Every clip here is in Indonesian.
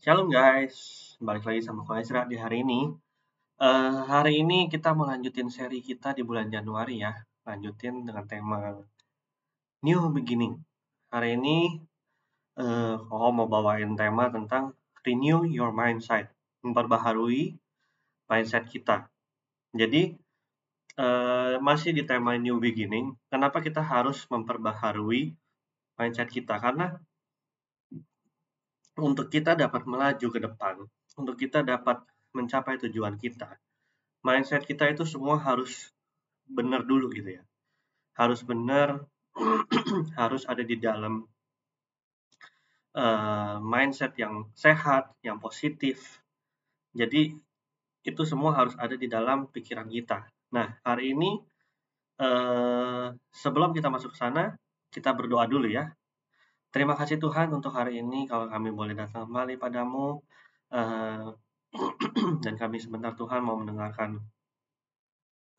Shalom guys, balik lagi sama Ko Ezra di hari ini. Uh, hari ini kita mau lanjutin seri kita di bulan Januari ya, lanjutin dengan tema New Beginning. Hari ini uh, mau bawain tema tentang Renew Your Mindset, memperbaharui mindset kita. Jadi uh, masih di tema New Beginning, kenapa kita harus memperbaharui mindset kita? Karena untuk kita dapat melaju ke depan, untuk kita dapat mencapai tujuan kita, mindset kita itu semua harus benar dulu gitu ya. Harus benar, harus ada di dalam uh, mindset yang sehat, yang positif. Jadi itu semua harus ada di dalam pikiran kita. Nah, hari ini uh, sebelum kita masuk ke sana, kita berdoa dulu ya. Terima kasih Tuhan untuk hari ini kalau kami boleh datang kembali padamu uh, dan kami sebentar Tuhan mau mendengarkan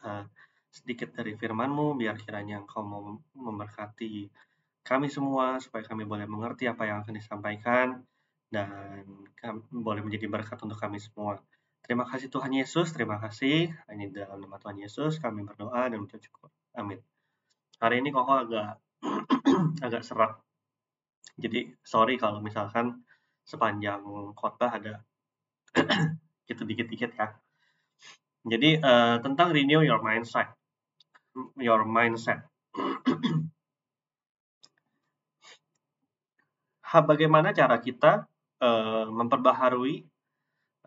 uh, sedikit dari firman-Mu biar kiranya Engkau mau memberkati kami semua supaya kami boleh mengerti apa yang akan disampaikan dan boleh menjadi berkat untuk kami semua. Terima kasih Tuhan Yesus, terima kasih. Ini dalam nama Tuhan Yesus kami berdoa dan mengucap syukur. Amin. Hari ini kok agak agak serak jadi sorry kalau misalkan sepanjang khotbah ada gitu dikit-dikit ya. Jadi uh, tentang renew your mindset, your mindset. Bagaimana cara kita uh, memperbaharui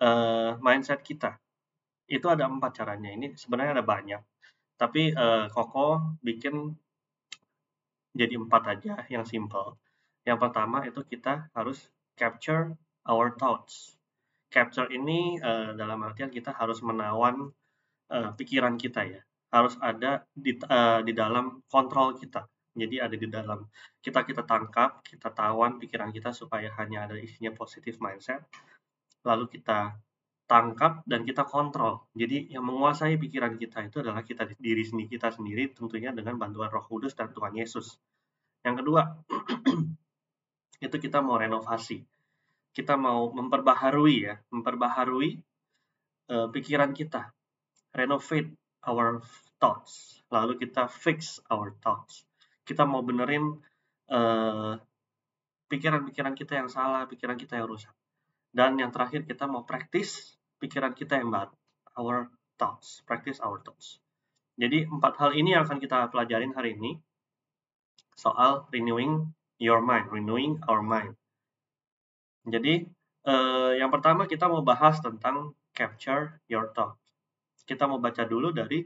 uh, mindset kita? Itu ada empat caranya. Ini sebenarnya ada banyak, tapi uh, Koko bikin jadi empat aja yang simple. Yang pertama itu kita harus capture our thoughts. Capture ini uh, dalam artian kita harus menawan uh, pikiran kita ya. Harus ada di, uh, di dalam kontrol kita. Jadi ada di dalam kita kita tangkap, kita tawan pikiran kita supaya hanya ada isinya positif mindset. Lalu kita tangkap dan kita kontrol. Jadi yang menguasai pikiran kita itu adalah kita diri sendiri kita sendiri tentunya dengan bantuan Roh Kudus dan Tuhan Yesus. Yang kedua, itu kita mau renovasi. Kita mau memperbaharui ya, memperbaharui uh, pikiran kita. Renovate our thoughts. Lalu kita fix our thoughts. Kita mau benerin eh, pikiran-pikiran kita yang salah, pikiran kita yang rusak. Dan yang terakhir kita mau praktis pikiran kita yang baru. Our thoughts, practice our thoughts. Jadi empat hal ini yang akan kita pelajarin hari ini soal renewing your mind, renewing our mind. Jadi, eh, yang pertama kita mau bahas tentang capture your thought. Kita mau baca dulu dari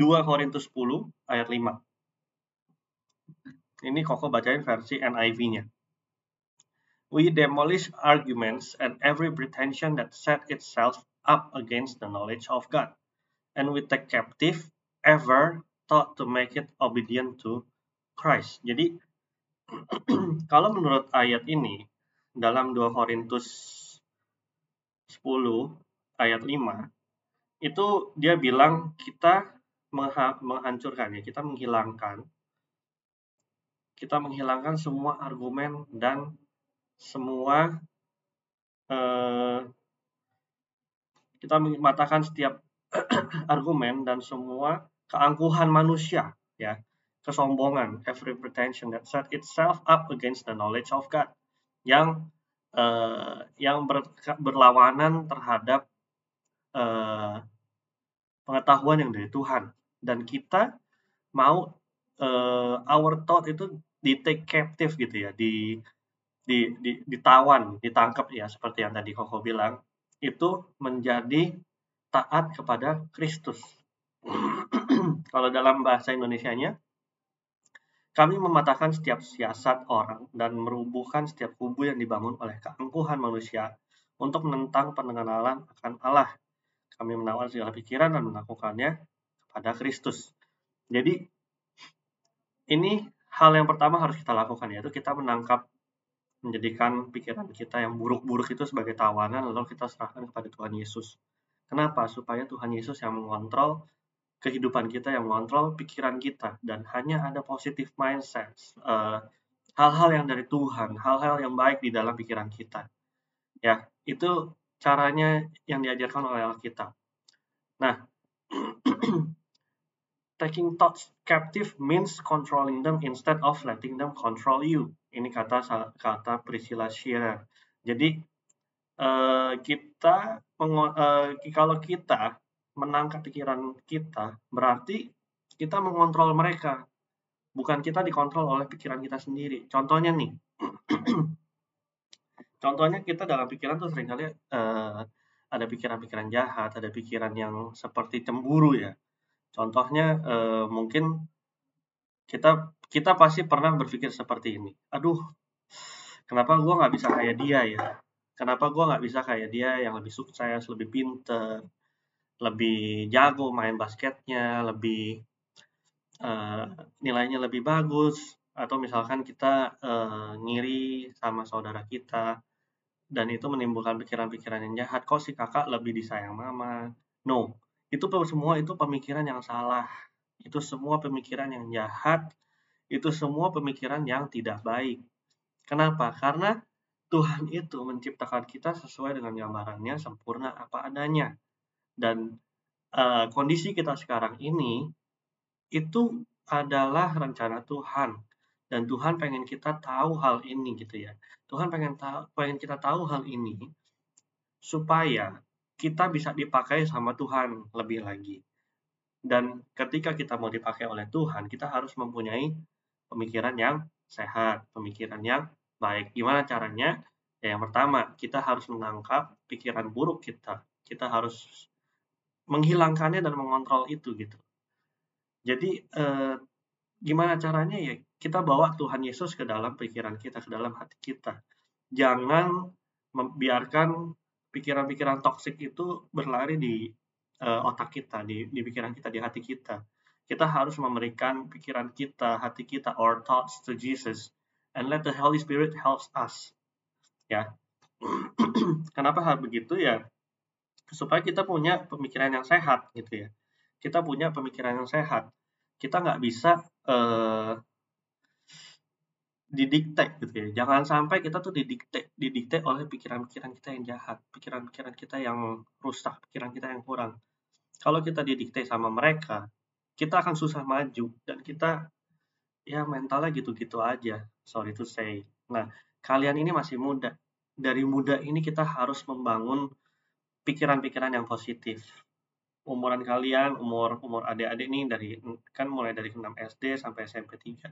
2 Korintus 10 ayat 5. Ini Koko bacain versi NIV-nya. We demolish arguments and every pretension that set itself up against the knowledge of God. And we take captive ever thought to make it obedient to Christ. Jadi kalau menurut ayat ini dalam 2 Korintus 10 ayat 5 itu dia bilang kita menghancurkan ya, kita menghilangkan kita menghilangkan semua argumen dan semua eh, kita mematahkan setiap argumen dan semua keangkuhan manusia ya kesombongan, every pretension that set itself up against the knowledge of God, yang uh, yang ber, berlawanan terhadap uh, pengetahuan yang dari Tuhan. Dan kita mau uh, our thought itu di take captive gitu ya, di di, di ditawan, ditangkap ya seperti yang tadi Koko bilang, itu menjadi taat kepada Kristus. Kalau dalam bahasa Indonesianya, kami mematahkan setiap siasat orang dan merubuhkan setiap kubu yang dibangun oleh keangkuhan manusia untuk menentang pengenalan akan Allah. Kami menawan segala pikiran dan melakukannya kepada Kristus. Jadi, ini hal yang pertama harus kita lakukan, yaitu kita menangkap, menjadikan pikiran kita yang buruk-buruk itu sebagai tawanan, lalu kita serahkan kepada Tuhan Yesus. Kenapa? Supaya Tuhan Yesus yang mengontrol kehidupan kita yang mengontrol pikiran kita dan hanya ada positive mindset, uh, hal-hal yang dari Tuhan, hal-hal yang baik di dalam pikiran kita. Ya, itu caranya yang diajarkan oleh Alkitab. Nah, taking thoughts captive means controlling them instead of letting them control you. Ini kata kata Priscilla Shearer. Jadi uh, kita uh, kalau kita menangkap pikiran kita, berarti kita mengontrol mereka. Bukan kita dikontrol oleh pikiran kita sendiri. Contohnya nih, contohnya kita dalam pikiran tuh sering kali uh, ada pikiran-pikiran jahat, ada pikiran yang seperti cemburu ya. Contohnya uh, mungkin kita kita pasti pernah berpikir seperti ini. Aduh, kenapa gue nggak bisa kayak dia ya? Kenapa gue nggak bisa kayak dia yang lebih sukses, lebih pinter, lebih jago main basketnya, lebih uh, nilainya lebih bagus, atau misalkan kita uh, ngiri sama saudara kita, dan itu menimbulkan pikiran-pikiran yang jahat, kok si kakak lebih disayang mama? No, itu semua itu pemikiran yang salah. Itu semua pemikiran yang jahat. Itu semua pemikiran yang tidak baik. Kenapa? Karena Tuhan itu menciptakan kita sesuai dengan gambarannya sempurna apa adanya. Dan uh, kondisi kita sekarang ini itu adalah rencana Tuhan dan Tuhan pengen kita tahu hal ini gitu ya. Tuhan pengen tahu pengen kita tahu hal ini supaya kita bisa dipakai sama Tuhan lebih lagi. Dan ketika kita mau dipakai oleh Tuhan, kita harus mempunyai pemikiran yang sehat, pemikiran yang baik. Gimana caranya? Ya, yang pertama, kita harus menangkap pikiran buruk kita. Kita harus menghilangkannya dan mengontrol itu gitu. Jadi eh, gimana caranya ya? Kita bawa Tuhan Yesus ke dalam pikiran kita, ke dalam hati kita. Jangan membiarkan pikiran-pikiran toksik itu berlari di uh, otak kita, di, di pikiran kita, di hati kita. Kita harus memberikan pikiran kita, hati kita, our thoughts to Jesus, and let the Holy Spirit helps us. Ya, kenapa hal begitu ya? Supaya kita punya pemikiran yang sehat, gitu ya. Kita punya pemikiran yang sehat. Kita nggak bisa uh, didikte gitu ya. Jangan sampai kita tuh didikte didikte oleh pikiran-pikiran kita yang jahat, pikiran-pikiran kita yang rusak, pikiran kita yang kurang. Kalau kita didikte sama mereka, kita akan susah maju dan kita ya mentalnya gitu-gitu aja. Sorry to say. Nah, kalian ini masih muda. Dari muda ini kita harus membangun pikiran-pikiran yang positif. Umuran kalian, umur umur adik-adik nih dari kan mulai dari 6 SD sampai SMP 3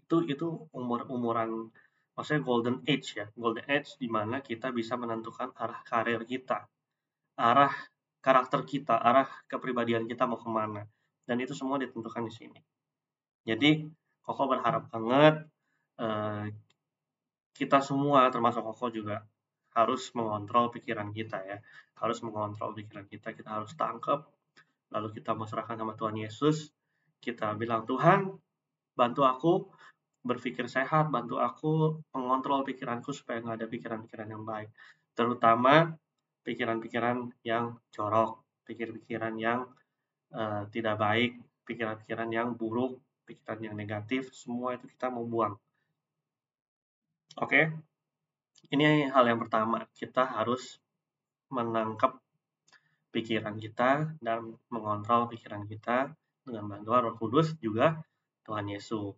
itu itu umur umuran maksudnya golden age ya. Golden age di mana kita bisa menentukan arah karir kita arah karakter kita arah kepribadian kita mau ke mana. Dan itu semua ditentukan di sini. Jadi Koko berharap banget eh, kita semua termasuk Koko juga harus mengontrol pikiran kita ya harus mengontrol pikiran kita kita harus tangkap lalu kita serahkan sama Tuhan Yesus kita bilang Tuhan bantu aku berpikir sehat, bantu aku mengontrol pikiranku supaya nggak ada pikiran-pikiran yang baik. Terutama pikiran-pikiran yang jorok, pikir-pikiran yang uh, tidak baik, pikiran-pikiran yang buruk, pikiran yang negatif, semua itu kita mau buang. Oke, okay? Ini hal yang pertama, kita harus menangkap pikiran kita dan mengontrol pikiran kita dengan bantuan Roh Kudus juga Tuhan Yesus.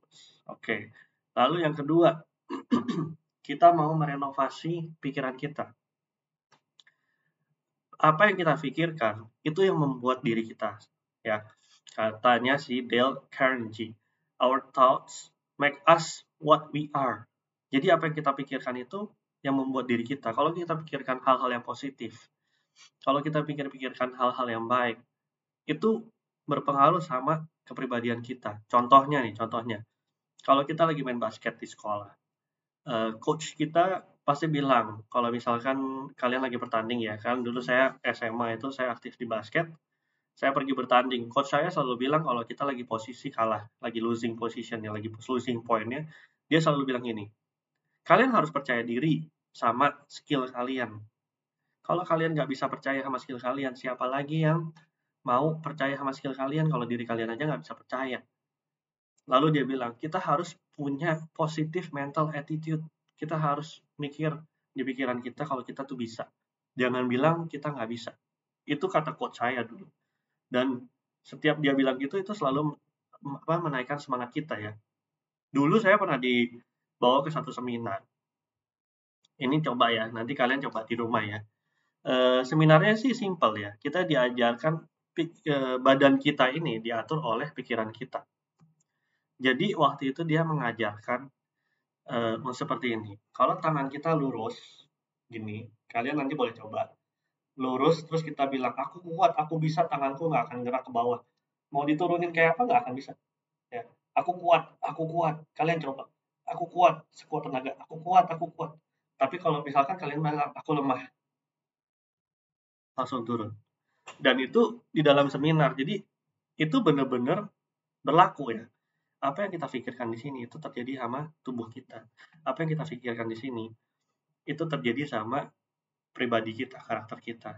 Oke. Lalu yang kedua, kita mau merenovasi pikiran kita. Apa yang kita pikirkan itu yang membuat diri kita. Ya, katanya si Dale Carnegie, our thoughts make us what we are. Jadi apa yang kita pikirkan itu yang membuat diri kita. Kalau kita pikirkan hal-hal yang positif, kalau kita pikir-pikirkan hal-hal yang baik, itu berpengaruh sama kepribadian kita. Contohnya nih, contohnya. Kalau kita lagi main basket di sekolah, uh, coach kita pasti bilang, kalau misalkan kalian lagi bertanding ya, kan dulu saya SMA itu saya aktif di basket, saya pergi bertanding. Coach saya selalu bilang kalau kita lagi posisi kalah, lagi losing position lagi losing pointnya, dia selalu bilang ini, kalian harus percaya diri sama skill kalian. Kalau kalian nggak bisa percaya sama skill kalian, siapa lagi yang mau percaya sama skill kalian kalau diri kalian aja nggak bisa percaya. Lalu dia bilang, kita harus punya positif mental attitude. Kita harus mikir di pikiran kita kalau kita tuh bisa. Jangan bilang kita nggak bisa. Itu kata quote saya dulu. Dan setiap dia bilang gitu, itu selalu apa, menaikkan semangat kita ya. Dulu saya pernah dibawa ke satu seminar. Ini coba ya, nanti kalian coba di rumah ya. E, seminarnya sih simple ya. Kita diajarkan e, badan kita ini diatur oleh pikiran kita jadi waktu itu dia mengajarkan uh, seperti ini. Kalau tangan kita lurus, gini, kalian nanti boleh coba. Lurus, terus kita bilang, aku kuat, aku bisa, tanganku nggak akan gerak ke bawah. Mau diturunin kayak apa, nggak akan bisa. Ya, aku kuat, aku kuat. Kalian coba. Aku kuat, sekuat tenaga. Aku kuat, aku kuat. Tapi kalau misalkan kalian bilang, aku lemah. Langsung turun. Dan itu di dalam seminar. Jadi, itu benar-benar berlaku ya apa yang kita pikirkan di sini itu terjadi sama tubuh kita. Apa yang kita pikirkan di sini itu terjadi sama pribadi kita, karakter kita.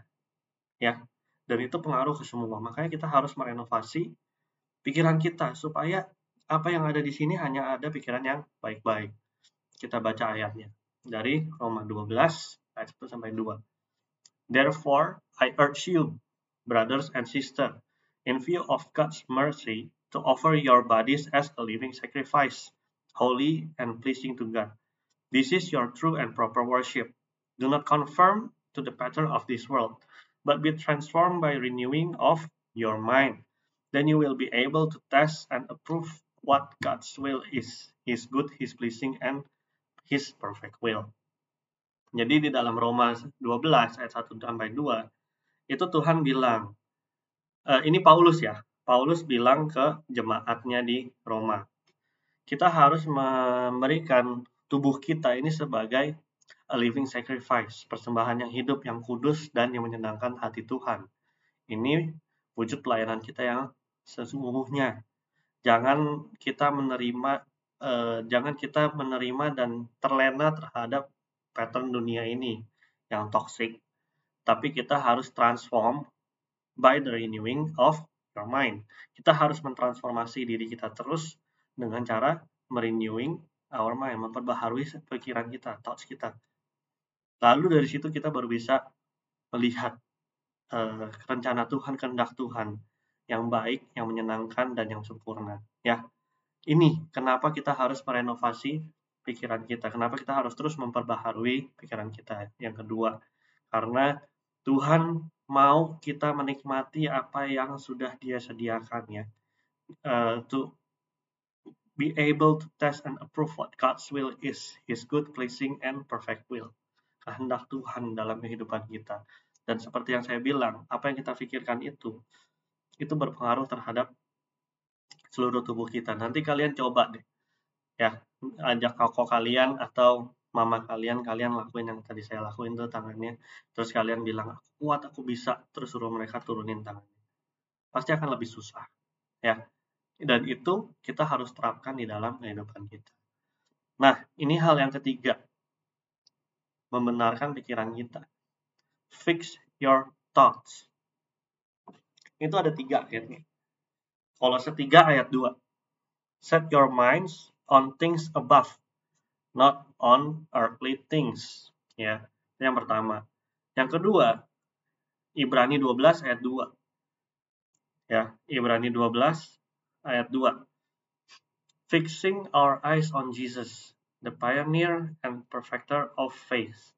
Ya. Dan itu pengaruh ke semua. Makanya kita harus merenovasi pikiran kita supaya apa yang ada di sini hanya ada pikiran yang baik-baik. Kita baca ayatnya dari Roma 12 ayat 1 sampai 2. Therefore, I urge you, brothers and sisters, in view of God's mercy, to offer your bodies as a living sacrifice, holy and pleasing to God. This is your true and proper worship. Do not conform to the pattern of this world, but be transformed by renewing of your mind. Then you will be able to test and approve what God's will is, His good, His pleasing, and His perfect will. Jadi di dalam Roma 12 ayat 1 sampai 2 itu Tuhan bilang, uh, ini Paulus ya, Paulus bilang ke jemaatnya di Roma. Kita harus memberikan tubuh kita ini sebagai a living sacrifice, persembahan yang hidup, yang kudus, dan yang menyenangkan hati Tuhan. Ini wujud pelayanan kita yang sesungguhnya. Jangan kita menerima, eh, jangan kita menerima dan terlena terhadap pattern dunia ini yang toxic. Tapi kita harus transform by the renewing of your mind. Kita harus mentransformasi diri kita terus dengan cara merenewing our mind, memperbaharui pikiran kita, thoughts kita. Lalu dari situ kita baru bisa melihat uh, rencana Tuhan, kehendak Tuhan yang baik, yang menyenangkan dan yang sempurna. Ya, ini kenapa kita harus merenovasi pikiran kita. Kenapa kita harus terus memperbaharui pikiran kita. Yang kedua, karena Tuhan mau kita menikmati apa yang sudah dia sediakan ya. Uh, to be able to test and approve what God's will is, His good, pleasing, and perfect will. Kehendak Tuhan dalam kehidupan kita. Dan seperti yang saya bilang, apa yang kita pikirkan itu, itu berpengaruh terhadap seluruh tubuh kita. Nanti kalian coba deh, ya, ajak kakak kalian atau mama kalian, kalian lakuin yang tadi saya lakuin tuh tangannya, terus kalian bilang, aku kuat, aku bisa, terus suruh mereka turunin tangannya. Pasti akan lebih susah, ya. Dan itu kita harus terapkan di dalam kehidupan kita. Nah, ini hal yang ketiga, membenarkan pikiran kita. Fix your thoughts. Itu ada tiga ayatnya. Kalau setiga ayat dua. Set your minds on things above, not on earthly things. Ya, yang pertama. Yang kedua, Ibrani 12 ayat 2. Ya, Ibrani 12 ayat 2. Fixing our eyes on Jesus, the pioneer and perfecter of faith.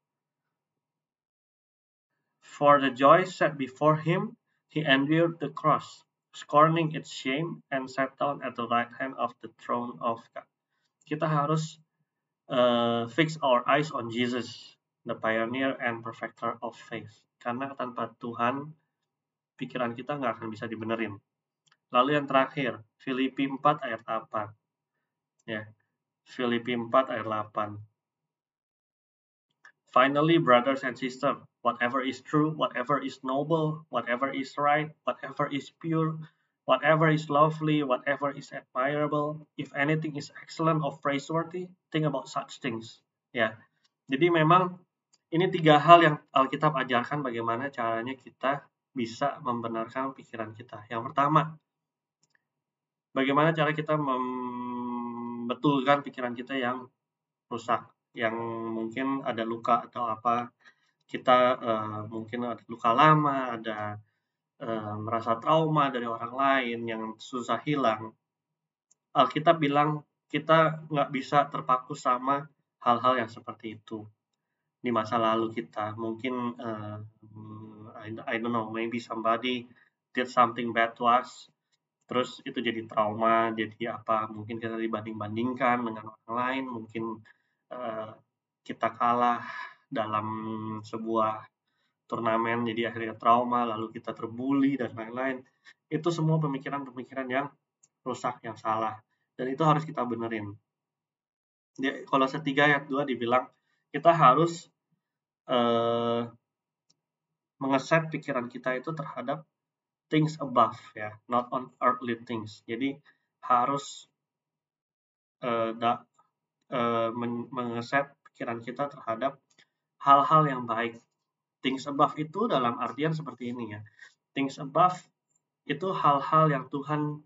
For the joy set before him, he endured the cross, scorning its shame, and sat down at the right hand of the throne of God. Kita harus uh, fix our eyes on Jesus, the pioneer and perfecter of faith. Karena tanpa Tuhan, pikiran kita nggak akan bisa dibenerin. Lalu yang terakhir, Filipi 4 ayat 8. Ya, Filipi 4 ayat 8. Finally, brothers and sisters, whatever is true, whatever is noble, whatever is right, whatever is pure, whatever is lovely, whatever is admirable, if anything is excellent or praiseworthy, think about such things. Ya, jadi memang ini tiga hal yang Alkitab ajarkan bagaimana caranya kita bisa membenarkan pikiran kita. Yang pertama, bagaimana cara kita membetulkan pikiran kita yang rusak, yang mungkin ada luka atau apa, kita uh, mungkin ada luka lama, ada uh, merasa trauma dari orang lain yang susah hilang. Alkitab bilang kita nggak bisa terpaku sama hal-hal yang seperti itu di masa lalu kita. Mungkin uh, I, don't know, maybe somebody did something bad to us, terus itu jadi trauma, jadi apa? Mungkin kita dibanding-bandingkan dengan orang lain, mungkin uh, kita kalah dalam sebuah turnamen, jadi akhirnya trauma, lalu kita terbully dan lain-lain. Itu semua pemikiran-pemikiran yang rusak, yang salah dan itu harus kita benerin. Dia, kalau setiga ayat 2 dibilang kita harus uh, mengeset pikiran kita itu terhadap things above ya, not on earthly things. Jadi harus uh, da, uh, mengeset pikiran kita terhadap hal-hal yang baik. Things above itu dalam artian seperti ini ya. Things above itu hal-hal yang Tuhan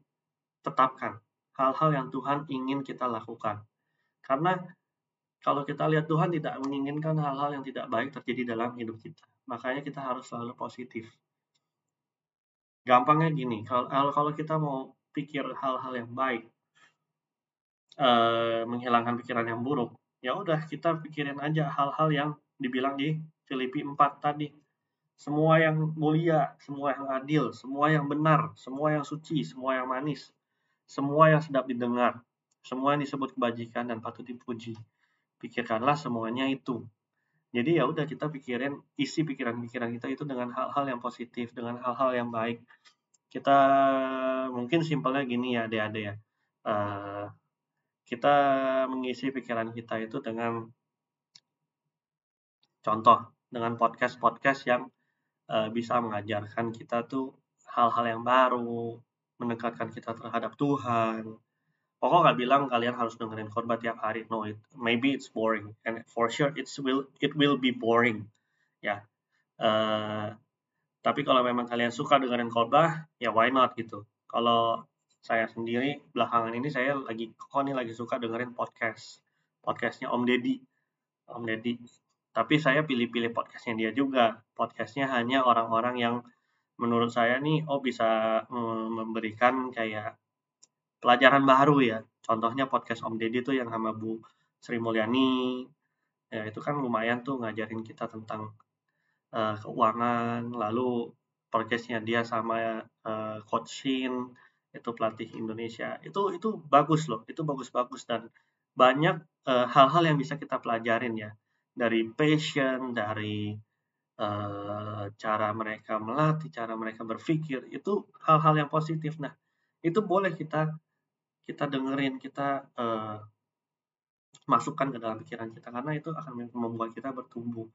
tetapkan hal-hal yang Tuhan ingin kita lakukan. Karena kalau kita lihat Tuhan tidak menginginkan hal-hal yang tidak baik terjadi dalam hidup kita. Makanya kita harus selalu positif. Gampangnya gini, kalau kalau kita mau pikir hal-hal yang baik, eh, menghilangkan pikiran yang buruk, ya udah kita pikirin aja hal-hal yang dibilang di Filipi 4 tadi. Semua yang mulia, semua yang adil, semua yang benar, semua yang suci, semua yang manis, semua yang sedap didengar, semua yang disebut kebajikan dan patut dipuji. Pikirkanlah semuanya itu. Jadi ya udah kita pikirin isi pikiran-pikiran kita itu dengan hal-hal yang positif, dengan hal-hal yang baik. Kita mungkin simpelnya gini ya adik-adik ya. Uh, kita mengisi pikiran kita itu dengan contoh dengan podcast-podcast yang uh, bisa mengajarkan kita tuh hal-hal yang baru, mendekatkan kita terhadap Tuhan. Pokok nggak bilang kalian harus dengerin khotbah tiap hari. No, it, maybe it's boring, and for sure it's will it will be boring. Ya, uh, tapi kalau memang kalian suka dengerin khotbah, ya why not gitu. Kalau saya sendiri belakangan ini saya lagi kok nih lagi suka dengerin podcast, podcastnya Om Deddy, Om Deddy. Tapi saya pilih-pilih podcastnya dia juga. Podcastnya hanya orang-orang yang menurut saya nih oh bisa memberikan kayak pelajaran baru ya. Contohnya podcast Om Deddy tuh yang sama Bu Sri Mulyani. Ya itu kan lumayan tuh ngajarin kita tentang uh, keuangan. Lalu podcastnya dia sama uh, Coach Shin itu pelatih Indonesia. Itu itu bagus loh. Itu bagus-bagus dan banyak hal-hal uh, yang bisa kita pelajarin ya dari passion, dari Eh, cara mereka melatih, cara mereka berpikir, itu hal-hal yang positif. Nah, itu boleh kita kita dengerin, kita uh, masukkan ke dalam pikiran kita karena itu akan membuat kita bertumbuh.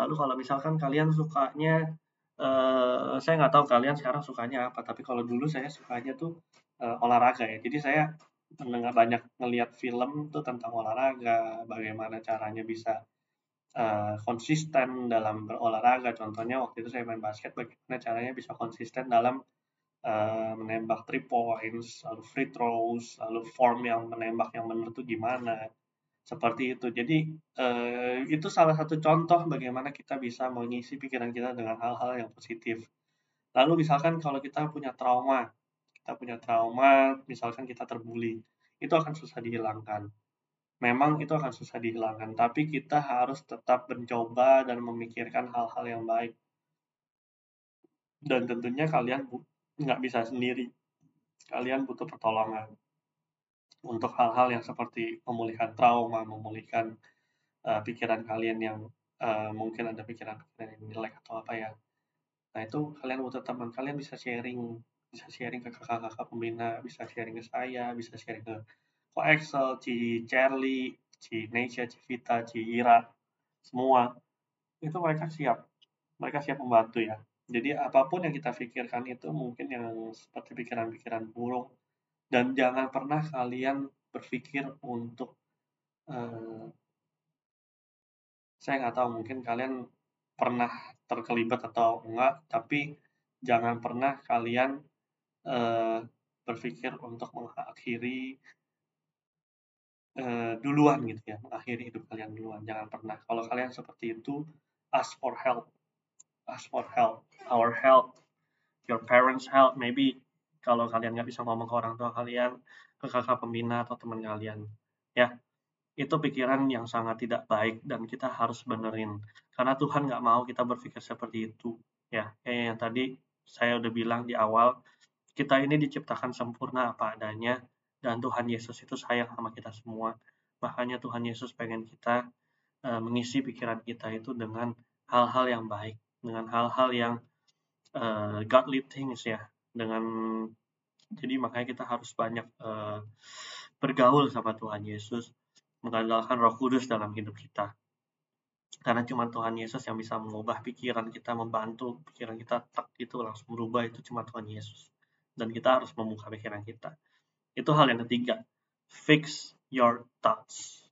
Lalu kalau misalkan kalian sukanya, uh, saya nggak tahu kalian sekarang sukanya apa, tapi kalau dulu saya sukanya tuh uh, olahraga ya. Jadi saya mendengar banyak ngelihat film tuh tentang olahraga, bagaimana caranya bisa uh, konsisten dalam berolahraga. Contohnya waktu itu saya main basket, bagaimana caranya bisa konsisten dalam uh, menembak three points, lalu free throws, lalu form yang menembak yang benar itu gimana. Seperti itu. Jadi uh, itu salah satu contoh bagaimana kita bisa mengisi pikiran kita dengan hal-hal yang positif. Lalu misalkan kalau kita punya trauma, kita punya trauma, misalkan kita terbuli, itu akan susah dihilangkan memang itu akan susah dihilangkan, tapi kita harus tetap mencoba dan memikirkan hal-hal yang baik. Dan tentunya kalian nggak bisa sendiri. Kalian butuh pertolongan untuk hal-hal yang seperti memulihkan trauma, memulihkan uh, pikiran kalian yang uh, mungkin ada pikiran-pikiran yang jelek atau apa ya. Nah itu kalian butuh teman, kalian bisa sharing, bisa sharing ke kakak-kakak pembina, bisa sharing ke saya, bisa sharing ke Excel, Ci Charlie, Ci Neisha, Ci Vita, Ci Ira, semua itu mereka siap. Mereka siap membantu ya. Jadi apa pun yang kita pikirkan itu mungkin yang seperti pikiran-pikiran buruk dan jangan pernah kalian berpikir untuk uh, saya nggak tahu mungkin kalian pernah terkelibat atau enggak tapi jangan pernah kalian uh, berpikir untuk mengakhiri uh, duluan gitu ya, mengakhiri hidup kalian duluan. Jangan pernah. Kalau kalian seperti itu, ask for help. Ask for help. Our help. Your parents help. Maybe kalau kalian nggak bisa ngomong ke orang tua kalian, ke kakak pembina atau teman kalian. Ya, itu pikiran yang sangat tidak baik dan kita harus benerin. Karena Tuhan nggak mau kita berpikir seperti itu. Ya, kayak yang tadi saya udah bilang di awal, kita ini diciptakan sempurna apa adanya, dan Tuhan Yesus itu sayang sama kita semua. Makanya Tuhan Yesus pengen kita uh, mengisi pikiran kita itu dengan hal-hal yang baik, dengan hal-hal yang uh, godly things ya, dengan jadi makanya kita harus banyak uh, bergaul sama Tuhan Yesus, mengandalkan Roh Kudus dalam hidup kita. Karena cuma Tuhan Yesus yang bisa mengubah pikiran kita, membantu pikiran kita tak itu langsung berubah itu cuma Tuhan Yesus dan kita harus membuka pikiran kita. Itu hal yang ketiga. Fix your thoughts.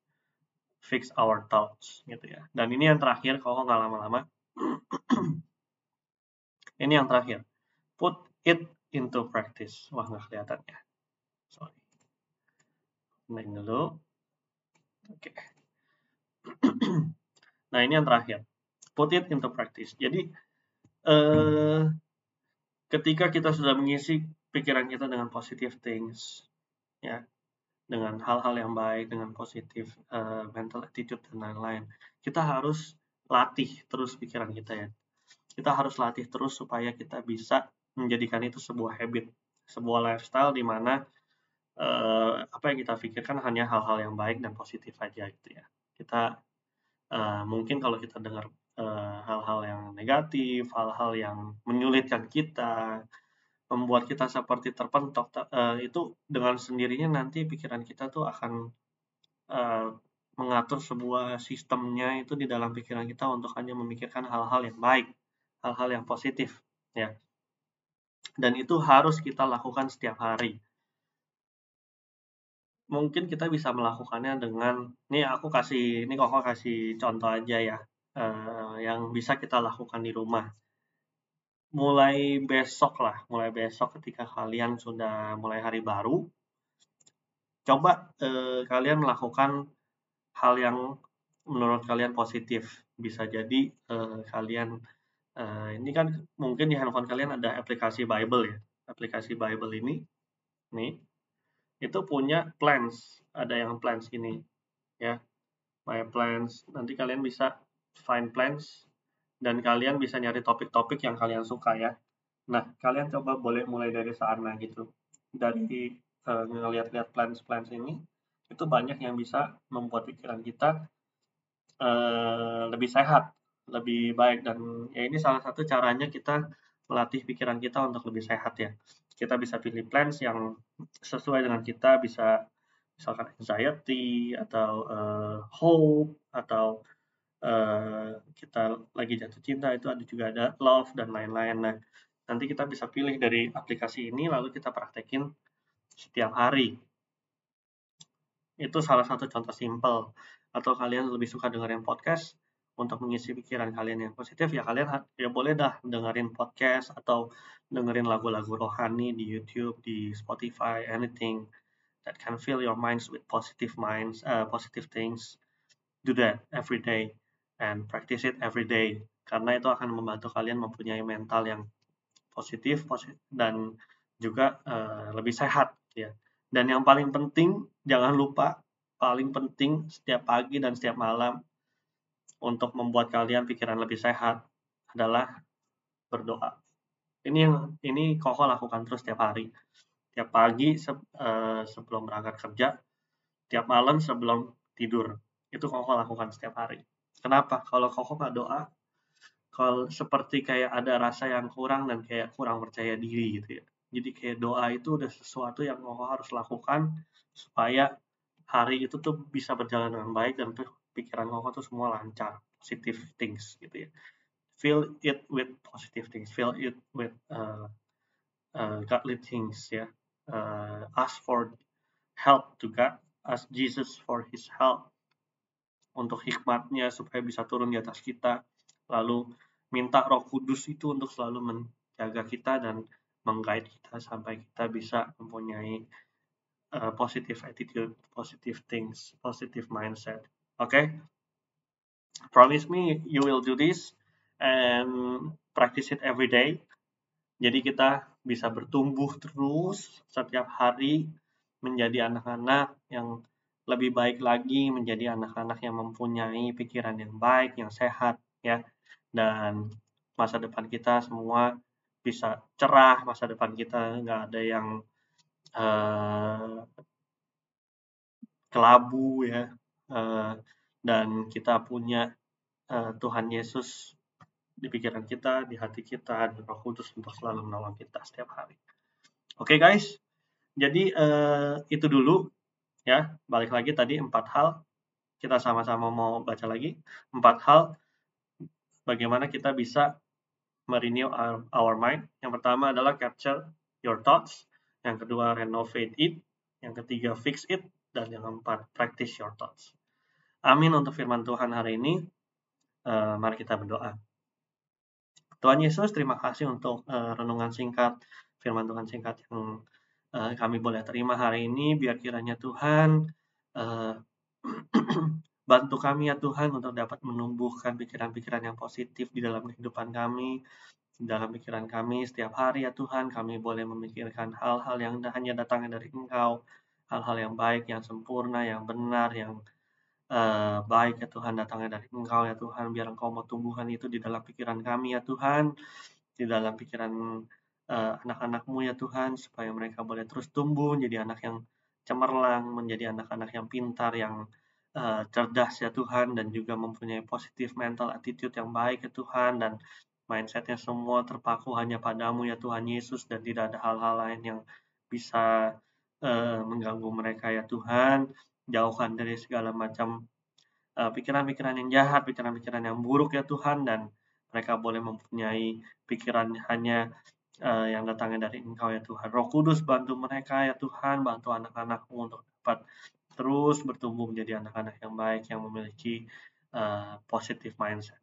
Fix our thoughts gitu ya. Dan ini yang terakhir kalau nggak lama-lama. ini yang terakhir. Put it into practice. Wah nggak kelihatan ya. Sorry. Naik dulu. Oke. Okay. nah ini yang terakhir. Put it into practice. Jadi eh, ketika kita sudah mengisi pikiran kita dengan positive things, ya, dengan hal-hal yang baik, dengan positif uh, mental attitude dan lain-lain, kita harus latih terus pikiran kita ya. Kita harus latih terus supaya kita bisa menjadikan itu sebuah habit, sebuah lifestyle di mana uh, apa yang kita pikirkan hanya hal-hal yang baik dan positif aja gitu ya. Kita uh, mungkin kalau kita dengar hal-hal uh, yang negatif, hal-hal yang menyulitkan kita, membuat kita seperti terpentok, uh, itu dengan sendirinya nanti pikiran kita tuh akan uh, mengatur sebuah sistemnya itu di dalam pikiran kita untuk hanya memikirkan hal-hal yang baik, hal-hal yang positif, ya. Dan itu harus kita lakukan setiap hari. Mungkin kita bisa melakukannya dengan, nih aku kasih, ini kok kasih contoh aja ya uh, yang bisa kita lakukan di rumah. Mulai besok lah, mulai besok ketika kalian sudah mulai hari baru, coba uh, kalian melakukan hal yang menurut kalian positif. Bisa jadi uh, kalian uh, ini kan mungkin di handphone kalian ada aplikasi Bible ya. Aplikasi Bible ini, nih, itu punya plans. Ada yang plans ini, ya, my plans. Nanti kalian bisa find plans, dan kalian bisa nyari topik-topik yang kalian suka ya. Nah, kalian coba boleh mulai dari sana gitu. Dari uh, ngeliat-liat plans-plans ini, itu banyak yang bisa membuat pikiran kita uh, lebih sehat, lebih baik. Dan ya ini salah satu caranya kita melatih pikiran kita untuk lebih sehat ya. Kita bisa pilih plans yang sesuai dengan kita, bisa misalkan anxiety atau uh, hope atau uh, kita lagi jatuh cinta itu ada juga ada love dan lain-lain. Nah, nanti kita bisa pilih dari aplikasi ini lalu kita praktekin setiap hari. Itu salah satu contoh simple. Atau kalian lebih suka dengerin podcast untuk mengisi pikiran kalian yang positif ya kalian ya boleh dah dengerin podcast atau dengerin lagu-lagu rohani di YouTube, di Spotify, anything that can fill your minds with positive minds, uh, positive things. Do that every day and practice it every day karena itu akan membantu kalian mempunyai mental yang positif, positif dan juga uh, lebih sehat ya. Dan yang paling penting jangan lupa paling penting setiap pagi dan setiap malam untuk membuat kalian pikiran lebih sehat adalah berdoa. Ini yang ini Koko lakukan terus setiap hari. Tiap pagi se, uh, sebelum berangkat kerja, tiap malam sebelum tidur. Itu Koko lakukan setiap hari. Kenapa? Kalau koko nggak doa, kalau seperti kayak ada rasa yang kurang dan kayak kurang percaya diri gitu ya. Jadi kayak doa itu udah sesuatu yang koko harus lakukan supaya hari itu tuh bisa berjalan dengan baik dan pikiran koko tuh semua lancar, positive things gitu ya. Fill it with positive things, fill it with uh, uh, godly things ya. Uh, ask for help to God, ask Jesus for His help untuk hikmatnya supaya bisa turun di atas kita. Lalu minta roh kudus itu untuk selalu menjaga kita dan menggait kita sampai kita bisa mempunyai uh, positive attitude, positive things, positive mindset. Okay? Promise me you will do this and practice it every day. Jadi kita bisa bertumbuh terus setiap hari menjadi anak-anak yang lebih baik lagi, menjadi anak-anak yang mempunyai pikiran yang baik, yang sehat, ya. Dan masa depan kita semua bisa cerah, masa depan kita nggak ada yang uh, kelabu ya, uh, dan kita punya uh, Tuhan Yesus di pikiran kita, di hati kita, dan Roh Kudus untuk selalu menolong kita setiap hari. Oke okay, guys, jadi uh, itu dulu ya. Balik lagi tadi empat hal. Kita sama-sama mau baca lagi empat hal bagaimana kita bisa merenew our, our mind. Yang pertama adalah capture your thoughts. Yang kedua renovate it. Yang ketiga fix it. Dan yang keempat practice your thoughts. Amin untuk firman Tuhan hari ini. Uh, mari kita berdoa. Tuhan Yesus, terima kasih untuk uh, renungan singkat, firman Tuhan singkat yang uh, kami boleh terima hari ini. Biar kiranya Tuhan uh, bantu kami ya Tuhan untuk dapat menumbuhkan pikiran-pikiran yang positif di dalam kehidupan kami, di dalam pikiran kami setiap hari ya Tuhan. Kami boleh memikirkan hal-hal yang hanya datangnya dari Engkau, hal-hal yang baik, yang sempurna, yang benar, yang uh, baik ya Tuhan datangnya dari Engkau ya Tuhan biar Engkau mau tumbuhkan itu di dalam pikiran kami ya Tuhan di dalam pikiran uh, anak-anakmu ya Tuhan supaya mereka boleh terus tumbuh menjadi anak yang cemerlang menjadi anak-anak yang pintar yang uh, cerdas ya Tuhan dan juga mempunyai positif mental attitude yang baik ya Tuhan dan mindsetnya semua terpaku hanya padamu ya Tuhan Yesus dan tidak ada hal-hal lain yang bisa uh, mengganggu mereka ya Tuhan. Jauhkan dari segala macam eh, pikiran-pikiran yang jahat, pikiran-pikiran yang buruk ya Tuhan dan mereka boleh mempunyai pikiran hanya uh, yang datangnya dari Engkau ya Tuhan. Roh Kudus bantu mereka ya Tuhan, bantu anak-anakmu untuk dapat terus bertumbuh menjadi anak-anak yang baik yang memiliki uh, positive mindset.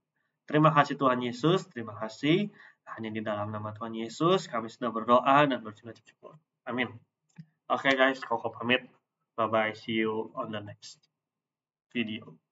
Terima kasih Tuhan Yesus, terima kasih. Hanya di dalam nama Tuhan Yesus kami sudah berdoa dan berjuang syukur. Amin. Oke okay guys, Koko pamit. Bye bye. See you on the next video.